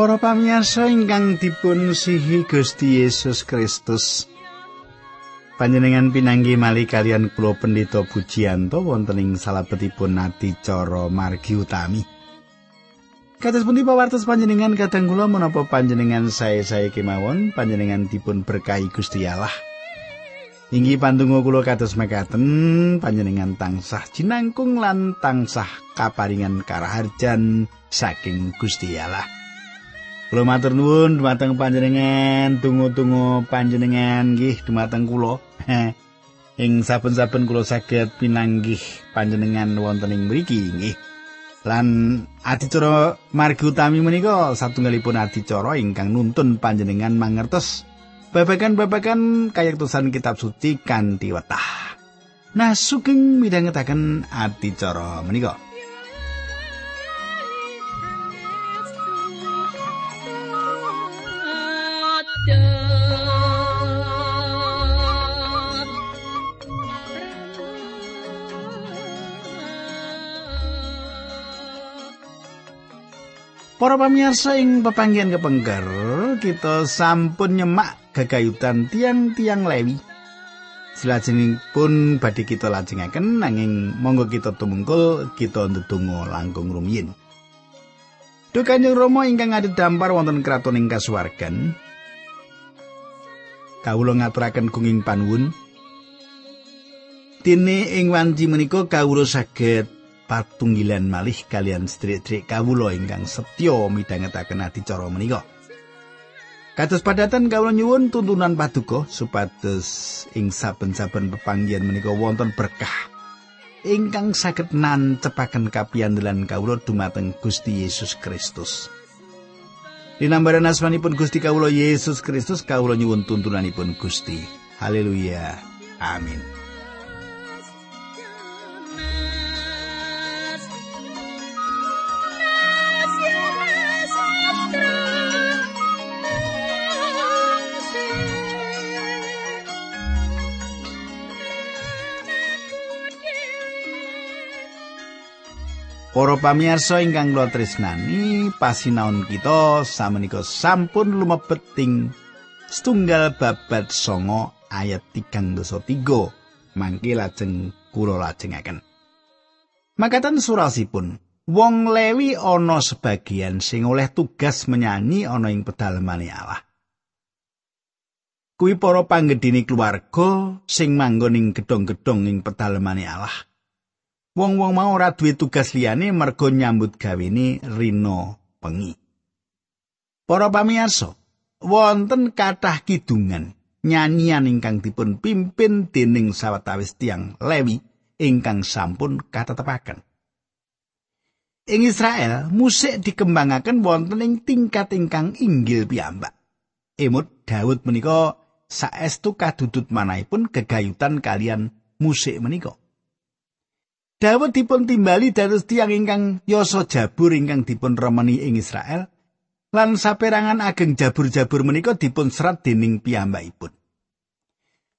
Para pamirsa ingkang dipun sihi Gusti Yesus Kristus. Panjenengan pinanggi mali kalian kula pendeta Pujiyanto wonten ing salebetipun adicara margi utami. Kados pundi pawartos panjenengan kadang kula menapa panjenengan sae-sae kemawon panjenengan dipun berkahi Gusti Allah. Inggih pandonga kula kados mekaten panjenengan tansah jinangkung lan tansah kaparingan karaharjan saking Gusti Allah. Kula matur nuwun dumateng panjenengan, tunggu-tunggu panjenengan nggih dumateng kula. ing saben-saben kula saged pinanggih panjenengan wonten ing mriki nggih. Lan adicara margi utami menika satunggalipun adicara ingkang nuntun panjenengan mangertos babagan-babagan kayektosan kitab suci kanthi wetah. Nah, sugeng midhangetaken adicara menika. Para pamirsa ing pepanggihan kepengker, kita sampun nyemak gegayutan tiang-tiang lewi. pun badhe kita lajengaken nanging monggo kita tumungkul kita ndedonga langkung rumiyin. Duh Kanjeng Rama ingkang dampar wonten kraton ing kasuwargan. Kawula ngaturaken kenging panuwun. Dene ing wanci menika kawula saged patunggilan malih kalian sedherek kawula ingkang setya midhangetaken adicara menika. Kados padatan kawula nyuwun tuntunan paduka supados ing saben-saben pepanggihan menika wonten berkah ingkang saged nancepaken kapiyandelan kawula dumateng Gusti Yesus Kristus. Dinambaran asmanipun Gusti kawula Yesus Kristus kawula nyuwun tuntunanipun Gusti. Haleluya. Amin. Para pamirsa ingkang kula tresnani, pasinaon kita samenika sampun lumebet ing setunggal babat songo ayat 3 mangke lajeng kula lajengaken. Makatan surasipun, wong Lewi ana sebagian sing oleh tugas menyanyi ana ing pedalemane Allah. Kuwi para panggedhene keluarga sing manggon ing gedhong-gedhong ing pedalemane Allah. Wong-wong mau ora duwe tugas liyane mergo nyambut gawene rino pengi. Para pamirsa, wonten kathah kidungan nyanyian ingkang dipun pimpin dening sawetawis tiang Lewi ingkang sampun katetepaken. Ing Israel, musik dikembangaken wonten ing tingkat ingkang inggil piyambak. Emut Daud menika saestu kadudut manahipun gegayutan kalian musik menika. Dawud dipun timbali dados tiyang ingkang yasa jabur ingkang dipun remeni ing Israel lan saperangan ageng jabur-jabur menika dipun serat dening piyambakipun.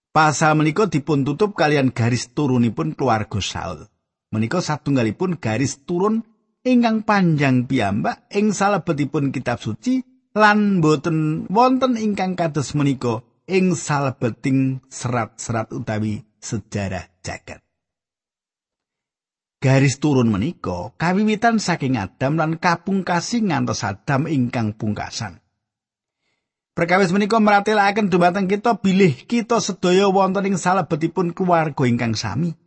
Pasal menika dipun tutup kalian garis turunipun keluarga Saul. Menika satunggalipun garis turun ingkang panjang piyambak ing salebetipun kitab suci lan boten wonten ingkang kados menika ing salebeting serat-serat utawi sejarah jagat. Garis turun menika kawiwitan saking Adam lan kapungkasi ngantos Adam ingkang pungkasan. Perkawis menika meratelaken dumateng kita bilih kita sedaya wonten ing salebetipun keluarga ingkang sami.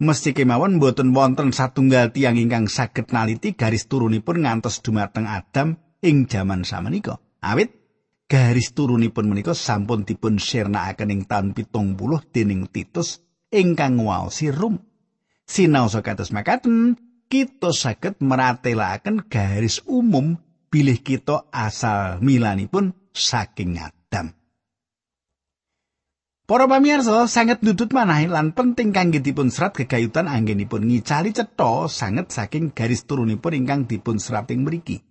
Mesti kemawon boten wonten satunggal tiang ingkang saged naliti garis turunipun ngantos dumateng Adam ing jaman samenika. Awit garis turunipun menika sampun dipun sirnakaken ing pitung puluh dening Titus ingkang waosi Rum. Sinau sakatus makaten kita saged meratelaken garis umum bilih kita asal milanipun saking Adam. Para pamirsa sanget nutut manah lan penting kangge dipun serat gegayutan anggenipun ngicali cetha sanget saking garis turunipun ingkang dipun serat ing mriki.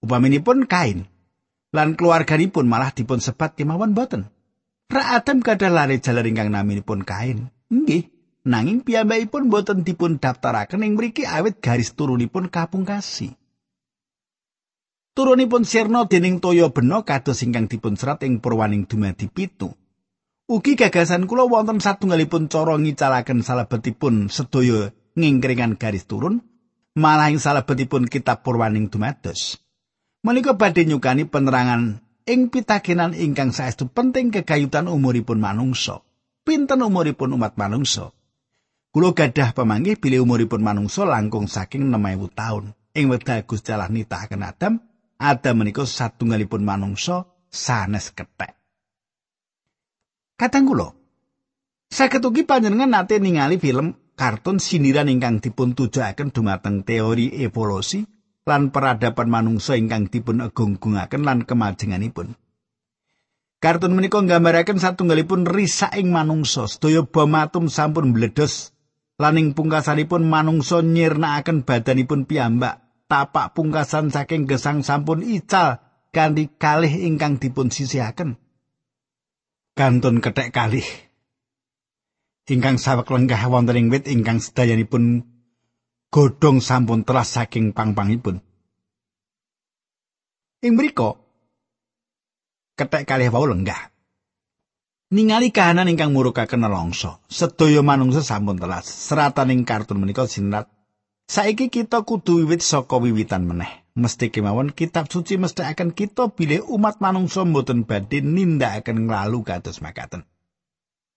Upaminipun kain lan keluarganipun malah dipun sebat kemawon boten. Ra Adam gadah lare jalar ingkang naminipun kain. Nggih, nanging piyambakipun boten dipun daftaraken ing mriki awit garis turunipun kapungkasi. Turunipun sirna dening toya bena kados ingkang dipun serat ing purwaning dumadi pitu. Ugi gagasan kula wonten satunggalipun cara ngicalaken salebetipun sedaya ngingkringan garis turun, malah ing salebetipun kitab purwaning dumados. Menika badhe nyukani penerangan ing pitakenan ingkang saestu penting kegayutan umuripun manungsa. Pinten umuripun umat manungsa? Kula gadah pamanggih bilih umuripun manungsa langkung saking 6000 taun. Ing wekdal Gusti Allah nitahaken Adam, Adam menika satunggalipun manungsa sanes kethek. Kadang kula saged ugi panjenengan nate ningali film kartun sindiran ingkang dipun tujuaken dumateng teori evolusi lan peradaban manungsa ingkang dipun agung-agungaken lan kemajenganipun. Kartun menika nggambaraken satunggalipun risak ing manungsa, sedaya bom atom sampun mbledos lan ing pungkasanipun manungsa nyirnakaken badanipun piyambak tapak pungkasan saking gesang sampun ical kanthi kalih ingkang dipun sisihaken. Kantun kethek kalih. Ingkang sawek lenggah wonten ing wit ingkang sedayanipun godhong sampun telas saking pangpangipun. Ing mriku kethek kalih wau lenggah. Ningali kahanan ingkang murukaken nelongso, sedaya manungsa sampun telas. Serataning kartun menika sinrat Saiki kita kudu wiwit saka wiwitan meneh. Mesti kemawon kitab suci mesti akan kita bilih umat manungsa mboten badhe nindakaken nglalu kados makaten.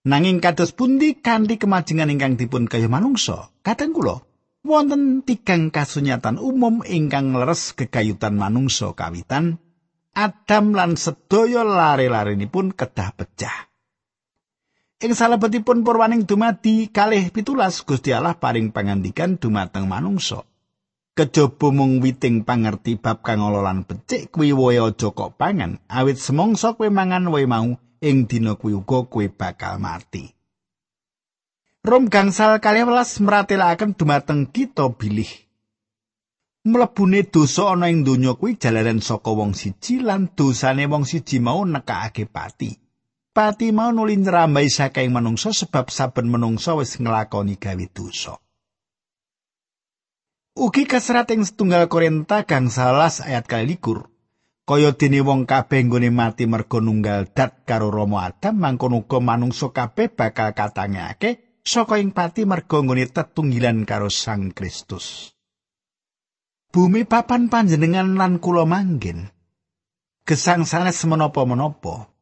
Nanging kados pundi kanthi kemajengan ingkang dipun kaya manungsa? Kadang kula wonten tigang kasunyatan umum ingkang leres kegayutan manungsa kawitan Adam lan sedaya lare-larenipun kedah pecah. Ing salebetipun purwaning dumadi kalih pitulas Gusti Allah paring pangandikan dumateng manungsa. Kejaba mung witing pangerti bab kang ololan becik kuwi wae aja kok pangan, awit semongso kowe mangan wae mau ing dina kuwi uga kowe bakal mati. Rom gangsal kalih welas meratelaken dumateng kita bilih. Mlebune dosa ana ing donya kuwi jalaran saka wong siji lan dosane wong siji mau nekakake pati. Pati mau nuli nrambai saking manungsa sebab saben manungsa wis nglakoni gawe dosa. Ugi kaserat ing setunggal Korinta gang salas ayat kali likur. Kaya dene wong kabeh nggone mati merga nunggal dat karo Rama Adam mangkon uga manungsa kabeh bakal katangake saka ing pati merga nggone tetunggilan karo Sang Kristus. Bumi papan panjenengan lan kula manggen. Gesang sanes menapa-menapa.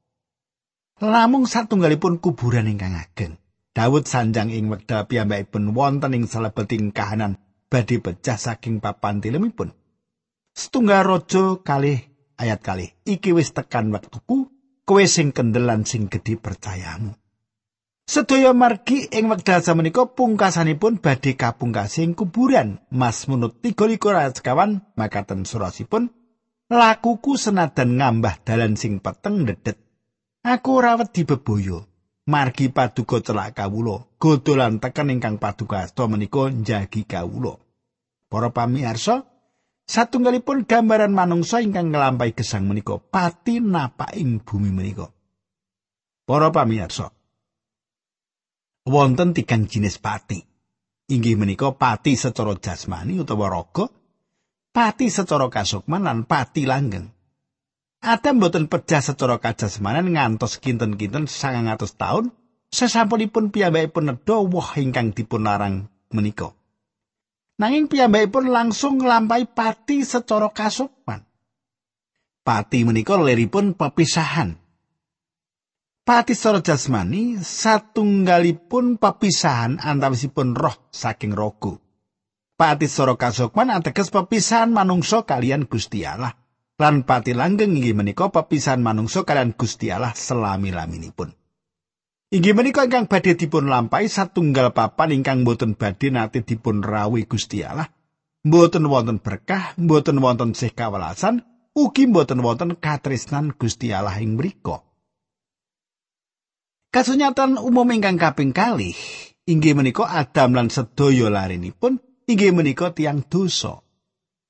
Lamung satunggalipun kuburan ingkang ageng. Daud sanjang ing wekdal piyambakipun wonten ing salebeting kahanan badhe pecah saking papan tilemipun. Setunggal raja kalih ayat kalih iki wis tekan wektuku kowe sing kendelan sing gedhe percayamu. Sedaya margi ing wekdal samenika pungkasanipun badhe kapungkasi ing kuburan. Mas menut 33 ayat sekawan makaten surasipun lakuku senadan ngambah dalan sing peteng dedet Aku ora wedi bebaya. Margi paduka celak kawula, godolan teken ingkang paduka asta menika njagi kawula. Para pamirsa, satunggalipun gambaran manungsa ingkang nglampahi gesang menika pati napak ing bumi menika. Para pamirsa, wonten tigang jenis pati. Inggih menika pati secara jasmani utawa raga, pati secara kasukman lan pati langgeng. Adam boten pecah secara kajasmanan ngantos kinten-kinten sangang atus tahun sesampunipun piyambakipun nedha woh ingkang dipun larang menika. Nanging piyambakipun langsung nglampahi pati secara kasukman. Pati menika leripun pepisahan. Pati secara jasmani satunggalipun pepisahan antawisipun roh saking rogo. Pati secara kasukman ateges pepisahan manungsa kalian Gusti Allah. Lan pati langgeng inggih menika pepisahan manungsa kalian Gusti Allah selami-laminipun. Inggih menika ingkang badhe dipun lampahi satunggal papan ingkang boten badhe nate dipun rawuhi Gusti Allah. Mboten wonten berkah, mboten wonten sih kawelasan, ugi mboten wonten katresnan Gusti Allah ing mriku. Kasunyatan umum ingkang kaping kalih inggih menika Adam lan sedaya larinipun inggih menika tiang dosa.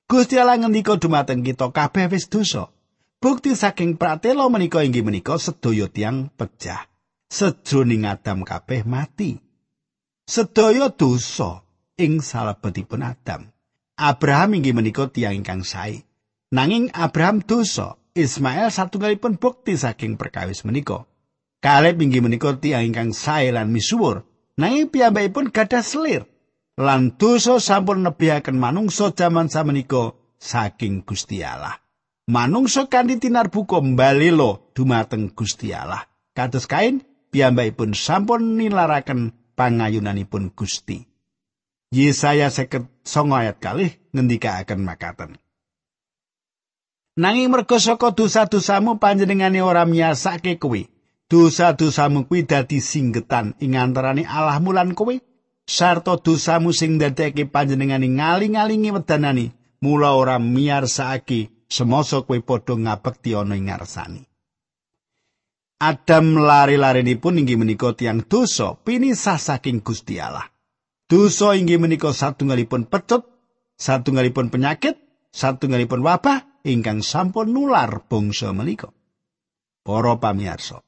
Gusti Allah ngendika dumateng kita kabeh wis dosa. Bukti saking pratela menika inggih menika sedaya tiang pecah. Sejroning Adam kabeh mati. Sedaya dosa ing salebetipun Adam. Abraham inggih menika tiang ingkang sae. Nanging Abraham dosa, Ismail satunggalipun bukti saking perkawis menika. Kaleb inggih menika tiyang ingkang sae lan misuwur, nanging piyambakipun gadah selir. Lan dosa sampun nebihaken manungsa jaman samenika saking Gusti Allah. Manungsa kanthi tinarbuka mbalelo dumateng Gusti Allah. Kados kain piyambakipun sampun nilaraken pangayunanipun Gusti. Yesaya seket songo ayat kalih ngendikaaken makaten. Nanging merga saka dosa-dosamu panjenengane ora miyasake kowe. Dosa-dosamu kuwi dadi singgetan ing antaraning Allahmu lan kowe. Sarta dosamu sing ndadekake panjenengane ngaling-alingi wedanani, mula ora miyarsake semasa kowe padha ngabekti ana ing ngarsani. Adam lari-larinipun inggih menika tiang dosa pinisah saking Gusti Allah. Dosa inggih menika satunggalipun pecut, satunggalipun penyakit, satunggalipun wabah ingkang sampun nular bangsa menika. Para pamirsa,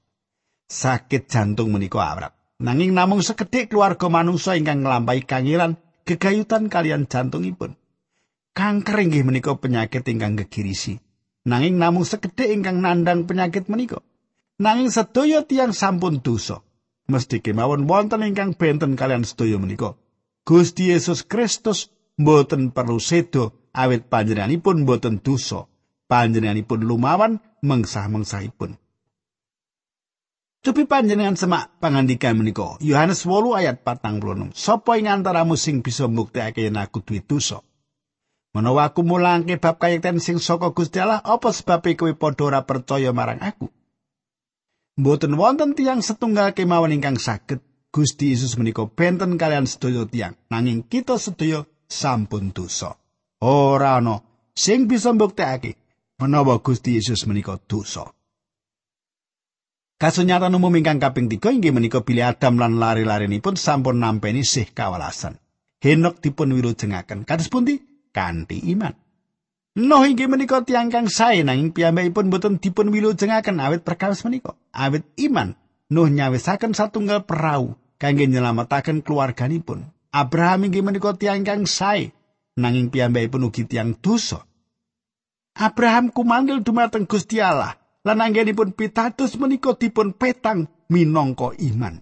sakit jantung menika awrat. Nanging namung sekedhik keluarga manungsa ingkang nglampahi kangilan gegayutan kalian jantungipun. Kanker inggih menika penyakit ingkang gegirisi. Nanging namung sekedhik ingkang nandang penyakit menika. nanging sedaya tiang sampun dosa. Mesti kemawon wonten ingkang benten kalian sedaya menika. Gusti Yesus Kristus mboten perlu sedo awit panjenenganipun mboten dosa. Panjenenganipun lumawan mengsah-mengsahipun. Cupi panjenengan semak pangandikan menika. Yohanes 8 ayat 46. Sopo ing antaramu sing bisa mbuktekake yen aku duwe dosa? Menawa aku mulangke bab kayekten sing saka Gusti Allah, apa sebab kowe padha ora percaya marang aku? Mboten wonten tiang setunggal kemawon ingkang saged Gusti Yesus menika benten kalian sedaya tiang nanging kita sedaya sampun dosa. Ora ana sing bisa mbuktekake menawa Gusti Yesus menika dosa. Kasunyatan umum ingkang kaping tiga inggih menika bilih Adam lan lari-larinipun sampun nampeni sih kawalasan. Henok dipun wilujengaken. Kados pundi? Kanthi iman. Nuh inggih menika tiyang kang sae nanging piyambakipun boten dipun wilujengaken awit perkawis menika. Awit iman, Nuh nyawisaken satunggal perahu kangge nyelametaken keluarganipun. Abraham inggih menika tiyang kang sae nanging piyambakipun ugi tiyang dosa. Abraham kumandel dumateng Gusti Allah lan anggenipun pitados menika dipun petang minangka iman.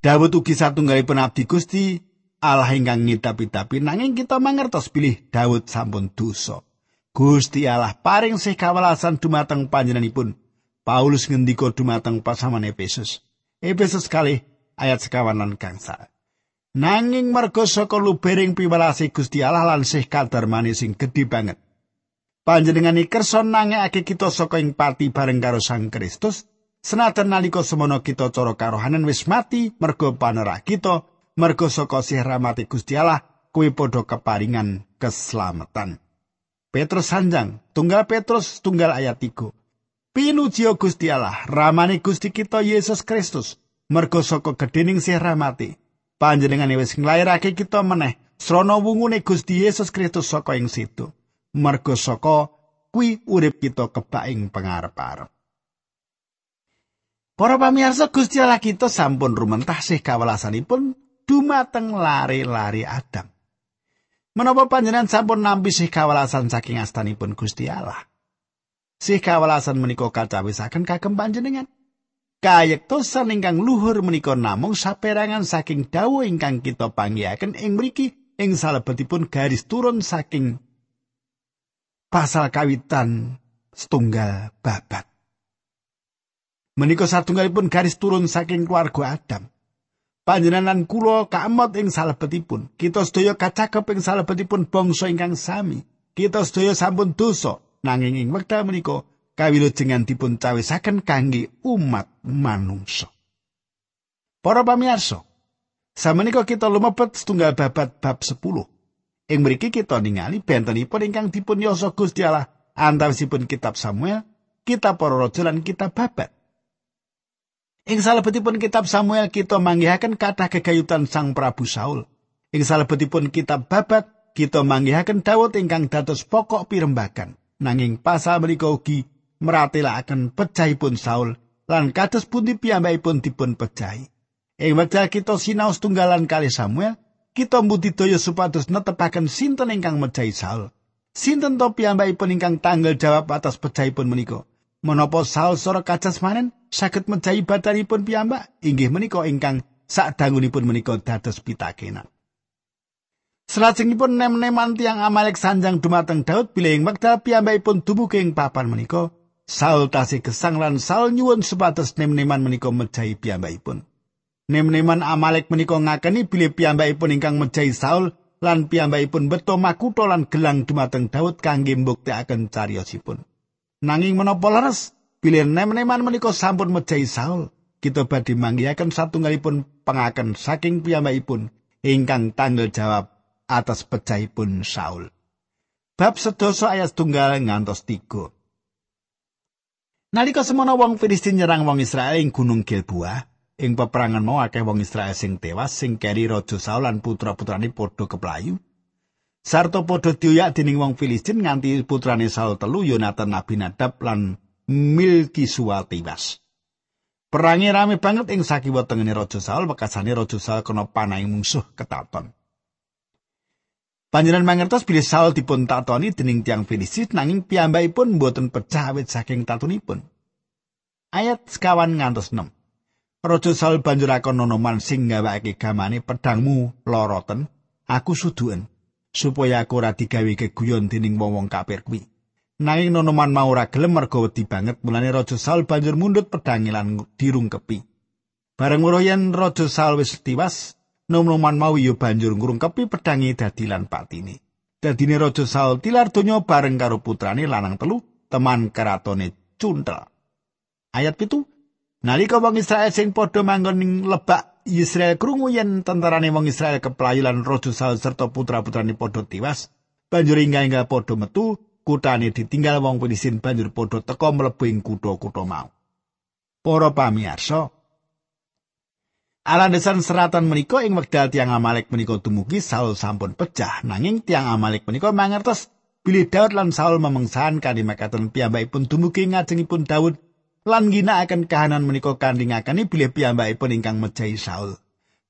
Dawud ugi satunggalipun abdi Gusti Allah ingkang ngidapi-dapi nanging kita mangertos pilih Daud sampun dosa. Gusti Allah paring sih kawalasan dumateng panjenenganipun. Paulus ngendika dumateng pasaman Efesus. Efesus kali ayat sekawan lan kangsa. Nanging merga saka lubering piwelase Gusti Allah lan sih kadarmane sing gedhe banget. Panjenengan iki kersa nangekake kita saka ing pati bareng karo Sang Kristus. Senajan nalika semono kita cara karohanan wis mati merga panerah kita merga saka sih rahmati Gusti Allah kuwi padha keparingan keselamatan. Petrus sanjang, tunggal Petrus tunggal ayat 3. Pinuji Gusti Allah, ramane Gusti kita Yesus Kristus, merga saka gedhening sih rahmati. Panjenengane wis nglairake kita meneh srana wungune Gusti Yesus Kristus saka ing situ. Merga saka kuwi urip kita kebak ing pangarep-arep. Para pamirsa Gusti Allah kita sampun rumentah sih kawelasanipun dumateng lari-lari Adam. Menapa panjenengan sampun nampi sih kawalasan saking astanipun Gusti Allah? Sih kawalasan menika kacawisaken kagem panjenengan. Kayektosan ingkang luhur menika namung saperangan saking dawuh ingkang kita panggihaken ing mriki ing salebetipun garis turun saking pasal kawitan setunggal babat. Menika satunggalipun garis turun saking keluarga Adam. panjenengan kula kaemot ing salebetipun. Kita sedaya kacakep ing salebetipun bangsa ingkang sami. Kita sedaya sampun dosa. Nanging ing wekdal menika kawilujengan dipun cawisaken kangge umat manungsa. Para pamirsa samenika kita lumebet setunggal babat bab 10 ing mriki kita ningali bentenipun ingkang dipun yasa Gusti Allah antawisipun kitab Samuel kitab para raja lan kitab babat Ing salebetipun kitab Samuel kita manggihaken kathah kegayutan Sang Prabu Saul. Ing salebetipun kitab Babat kita manggihaken Daud ingkang dados pokok pirembagan. Nanging pasal menika ugi meratelaken pecahipun Saul lan kados pundi piyambakipun dipun pecahi. Ing wekdal kita sinau tunggalan kali Samuel, kita mbudidaya supados netepaken sinten ingkang mejahi Saul. Sinten to piyambakipun ingkang tanggal jawab atas pejahipun menika? Menapa Saul sora kajasmanen saged mejahi badanipun piyambak? Inggih menika ingkang sadangunipun menika dados pitakenan. Salajengipun nem-neman tiang Amalek sanjang dumateng Daud bilih wekdal piyambakipun dumugi ing papan menika, Saul tasih gesang lan Saul nyuwun supados nem-neman menika mejahi piyambakipun. Nem-neman Amalek menika ngakeni bilih piyambakipun ingkang mejahi Saul lan piyambakipun beto makutha lan gelang dumateng Daud kangge mbuktekaken cariyosipun. Nanging menapa leres bilih nem-neman menika sampun mejahi Saul, kita badhe manggihaken satunggalipun pengaken saking piyambakipun ingkang tanggal jawab atas pecahipun Saul. Bab sedasa ayat tunggal ngantos tiga. Nalika semono wong Filistin nyerang wong Israel ing Gunung Gilboa, ing peperangan mau akeh wong Israel sing tewas sing keri raja Saul lan putra-putrane padha keplayu. Sarto padha dioyak dening wong Filistin nganti putrane Saul telu Yonatan Nabi Nadab lan Milki Suwal tewas. Perangi rame banget ing sakiwa tengene raja Saul, bekasane raja Saul kena panahing musuh ketaton. Panjenengan mangertos bilih Saul dipun tatoni dening tiang Filistin nanging piyambakipun mboten pecah awit saking tatunipun. Ayat sekawan ngantos 6. Raja Saul banjur akon nonoman sing gawake gamane pedangmu loroten, aku suduen supaya aku ora digawe keguyon dening wong-wong kafir kuwi. Nanging nonoman mau ora gelem mergo wedi banget mulane Raja Saul banjur mundut pedange lan dirungkepi. Bareng weruh yen Raja Saul wis tiwas, nom-noman mau ya banjur ngrungkepi pedhange dadi lan patine. Dadine Raja Saul tilar donya bareng karo putrane lanang telu, teman keratone Cuntel. Ayat pitu Nalika wong Israel sing padha manggon ning lebak Israel krungu yen tentarane wong Israel keplayu lan Raja Saul serta putra-putrane padha tiwas, banjur inggal-inggal padha metu, kutane ditinggal wong Filistin banjur padha teka mlebu ing kutha-kutha mau. Para pamirsa, Alandesan seratan menika ing wekdal tiang Amalek menika dumugi Saul sampun pecah nanging tiang Amalek menika mangertos bilih Daud lan Saul memengsahan kanthi makaten piyambakipun dumugi ngajengipun Daud lan ginakaken kahanan menika kanthi ngakani bilih piyambakipun ingkang mejahi Saul.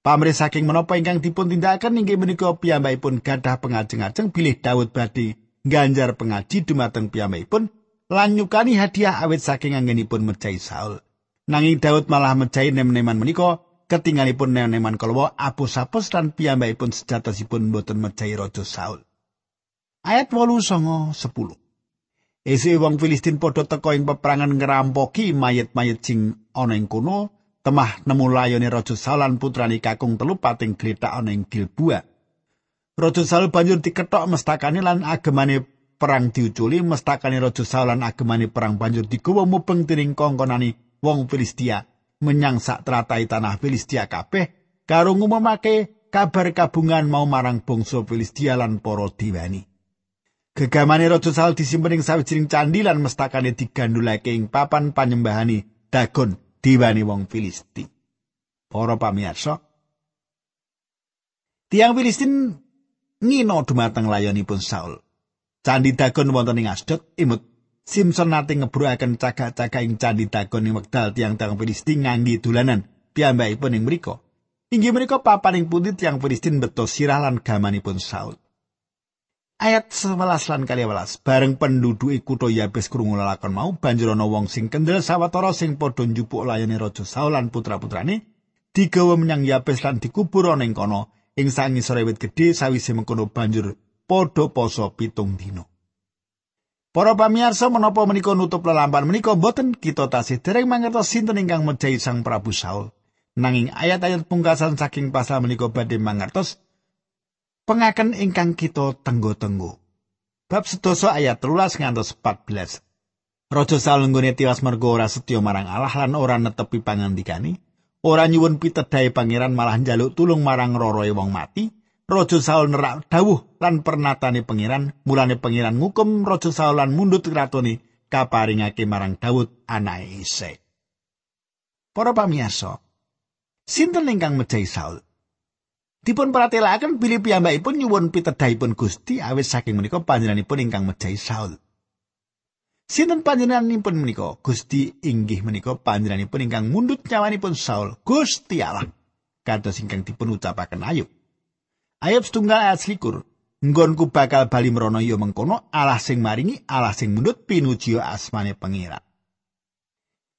Pamrih saking menapa ingkang dipun tindakaken inggih menika piyambakipun gadah pengajeng-ajeng bilih Daud badhe ganjar pengaji dumateng piyambakipun lan nyukani hadiah awit saking anggenipun mejahi Saul. Nanging Daud malah mejahi nem-neman menika ketinggalipun neneman kalwa apus-apus lan piyambakipun sejatosipun boten mejahi raja Saul. Ayat 8 songo 10. Ese wong Filistin padha teka ing peperangan ngerampoki mayit-mayit sing ana ing kono, temah nemu layone raja Saul lan putrane kakung telu pating gletak ana ing Gilboa. Raja Saul banjur diketok mestakane lan agemane perang diuculi mestakane raja Saul lan agemane perang banjur digawa mubeng dening kongkonane wong Filistia menyang sak tratai tanah Filistia kabeh karo ngumumake kabar kabungan mau marang bangsa Filistia lan para diwani. Gegamane Raja Saul disimpen ing sawijining candi lan mestakane digandulake ing papan panyembahani Dagon diwani wong Filisti. Para pamirsa, tiang Filistin ngino dumateng layonipun Saul. Candi Dagon wonten ing Asdod imut Simpson nate ngebruaken cagak-cagak ing candi dagon ing wekdal tiang-tiang Filistin ngangge dolanan piyambakipun ing mriku. Inggih menika papaning pundi tiang Filistin beto sirah lan gamanipun Saul. Ayat 11 lan kali 11 bareng penduduk kutha Yabes krungu lakon mau banjur ana wong sing kendel sawetara sing padha njupuk layane raja Saul lan putra-putrane digawa menyang Yabes lan dikubur ana ing kono ing sangisore wit gedhe sawise mengkono banjur padha poso pitung dina. Para pamirsa menapa menika nutup lelampahan menika boten kita tasih dereng mangertos sinten ingkang mejahi Sang Prabu Saul. Nanging ayat-ayat pungkasan saking pasal menika badhe mangertos pengaken ingkang kita tenggo-tenggo. Bab sedasa ayat 13 ngantos 14. Raja Saul nggone tiwas mergo ora setya marang Allah lan ora netepi pangandikane, ora nyuwun pitedahe pangeran malah njaluk tulung marang roroe wong mati. Raja Saul nerak dawuh lan pernatane pangeran, mulane pangeran ngukum Raja Saul lan mundut kratone kaparingake marang Daud anake Ise. Para pamirsa, sinten ingkang mejahi Saul? Dipun pratelakaken bilih piyambakipun nyuwun pitedhahipun Gusti awit saking menika panjenenganipun ingkang mejahi Saul. Sinten panjenenganipun menika? Gusti inggih menika panjenenganipun ingkang mundut nyawanipun Saul. Gusti Allah. Kados ingkang dipun ucapaken Ayub. Ayub setunggal ayat selikur. nggonku bakal bali mrono ya mengkono Allah sing maringi Allah sing mundut pinuji asmane pangeran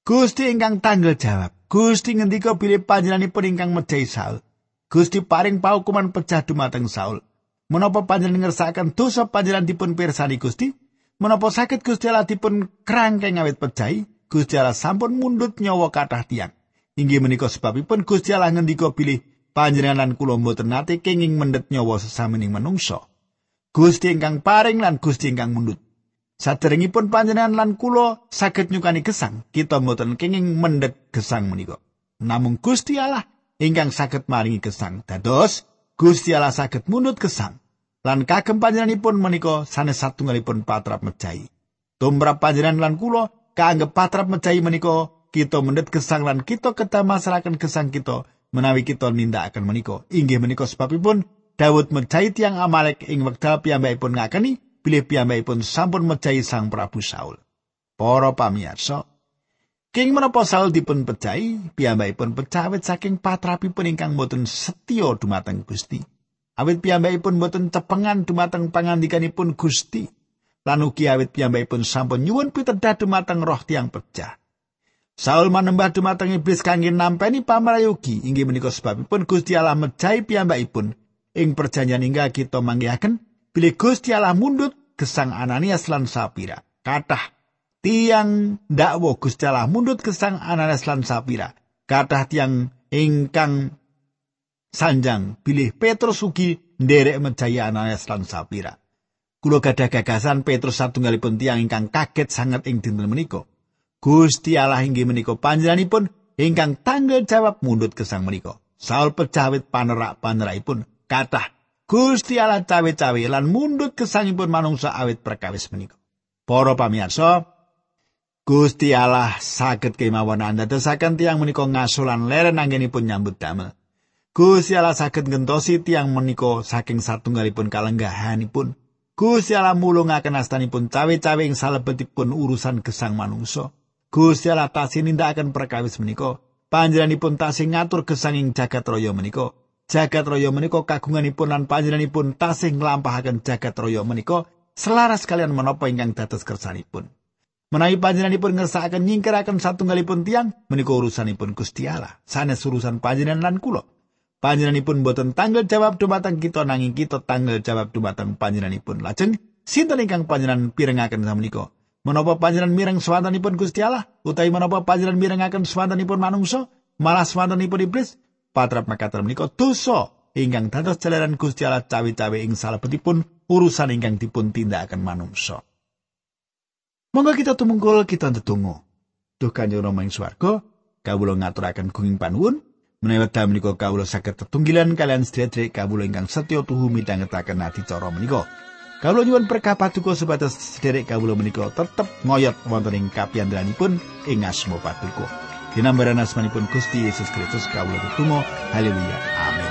Gusti ingkang tanggal jawab Gusti ngendika bilih panjenenganipun ingkang mejahi Saul Gusti paring paukuman pecah dumateng Saul. Menapa panjenengan ngersakaken dosa panjenengan dipun pirsani Gusti? Menapa sakit Gusti Allah dipun krangkeng awit pejahi Gusti Allah sampun mundut nyawa kathah tiang inggih menika sebabipun Gusti Allah ngendika bilih panjenengan kula mboten nate kenging mendet nyawa sesamining manungsa. Gusti ingkang paring lan Gusti ingkang mundut. Saderengipun panjenengan lan kula saged nyukani gesang, kita mboten kenging mendhet gesang menika. Namung Gusti Allah ingkang saged maringi gesang. Dados Gusti Allah saged mundut gesang. Lan kagem panjenenganipun menika sanes satunggalipun patrap mejahi. Tumrap panjenengan lan kula kaanggep patrap mejahi menika kita mendhet gesang lan kita kedah masrahaken gesang kita menawi kita nindakaken menika. Inggih menika sebabipun Daud mejahi tiang Amalek ing wekdal piyambakipun ngakeni bilih piyambakipun sampun mejahi Sang Prabu Saul. Para pamirsa, King menapa Saul dipun pejahi, piyambakipun pecawit saking patrapipun ingkang boten setya dumateng Gusti. Awit piyambakipun boten cepengan dumateng pangandikanipun Gusti. Lan ugi awit piyambakipun sampun nyuwun pitedah dumateng roh tiang pecah. Saul manembah dumateng iblis kangge nampeni pamrayogi inggih menika sebabipun Gusti Allah mejahi piyambakipun ing perjanjian hingga kita manggihaken bilih Gusti Allah mundut gesang Ananias lan Sapira. Kathah tiang dakwa Gusti Allah mundut gesang Ananias lan Sapira. Kathah tiang ingkang sanjang bilih Petrus ugi nderek menjaya Ananias lan Sapira. Kulo gadah gagasan Petrus satunggalipun tiang ingkang kaget sangat ing dinten menika. Gusti Allah inggih menika panjenenganipun ingkang tanggal jawab mundut gesang menika. Saul pecawit panerak-panerakipun kathah Gusti Allah cawe-cawe lan mundut kesangipun manungsa awit perkawis menika. Para pamirsa, Gusti Allah saged kemawon anda desaken tiang menika ngasulan leren anggenipun nyambut damel. Gusti Allah saged ngentosi tiang menika saking satunggalipun kalenggahanipun. Gusti Allah mulungaken astanipun cawe-cawe ing salebetipun urusan gesang manungsa. Gusti Allah tasih nindakaken perkawis menika. Panjenenganipun tasih ngatur gesang ing jagat raya menika. jagat raya menika kagunganipun lan panjenenganipun tasih nglampahaken jagat raya menika selaras kalian menapa ingkang dados kersanipun. Menawi panjenenganipun ngersakaken nyingkiraken satunggalipun tiang menika urusanipun Gusti Allah, sanes urusan panjenengan lan kula. Panjenenganipun boten tanggal jawab dumateng kita nanging kita tanggal jawab dumateng panjenenganipun. Lajeng sinten ingkang panjenengan pirengaken samenika? Menapa panjenengan mireng swantanipun Gusti Allah utawi menapa panjenengan mirengaken swantanipun manungsa malah swantanipun iblis? patrap makaten menika dosa ingkang dados jalaran Gusti Allah cawe-cawe ing salebetipun urusan ingkang dipun tindakaken manungsa. Monggo kita tumungkul kita ndedonga. Duh Kanjeng Rama ing swarga, kawula ngaturaken gunging panuwun menawi wekdal menika kawula saged tetunggilan kalian sedherek kawula ingkang setya tuhu midhangetaken adicara menika. Kawula nyuwun berkah paduka supados sedherek kawula menika tetep ngoyot wonten ing kapiandalanipun ing asma paduka. Dinambaran asmanipun Gusti Yesus Kristus kawula tutunggal haleluya amin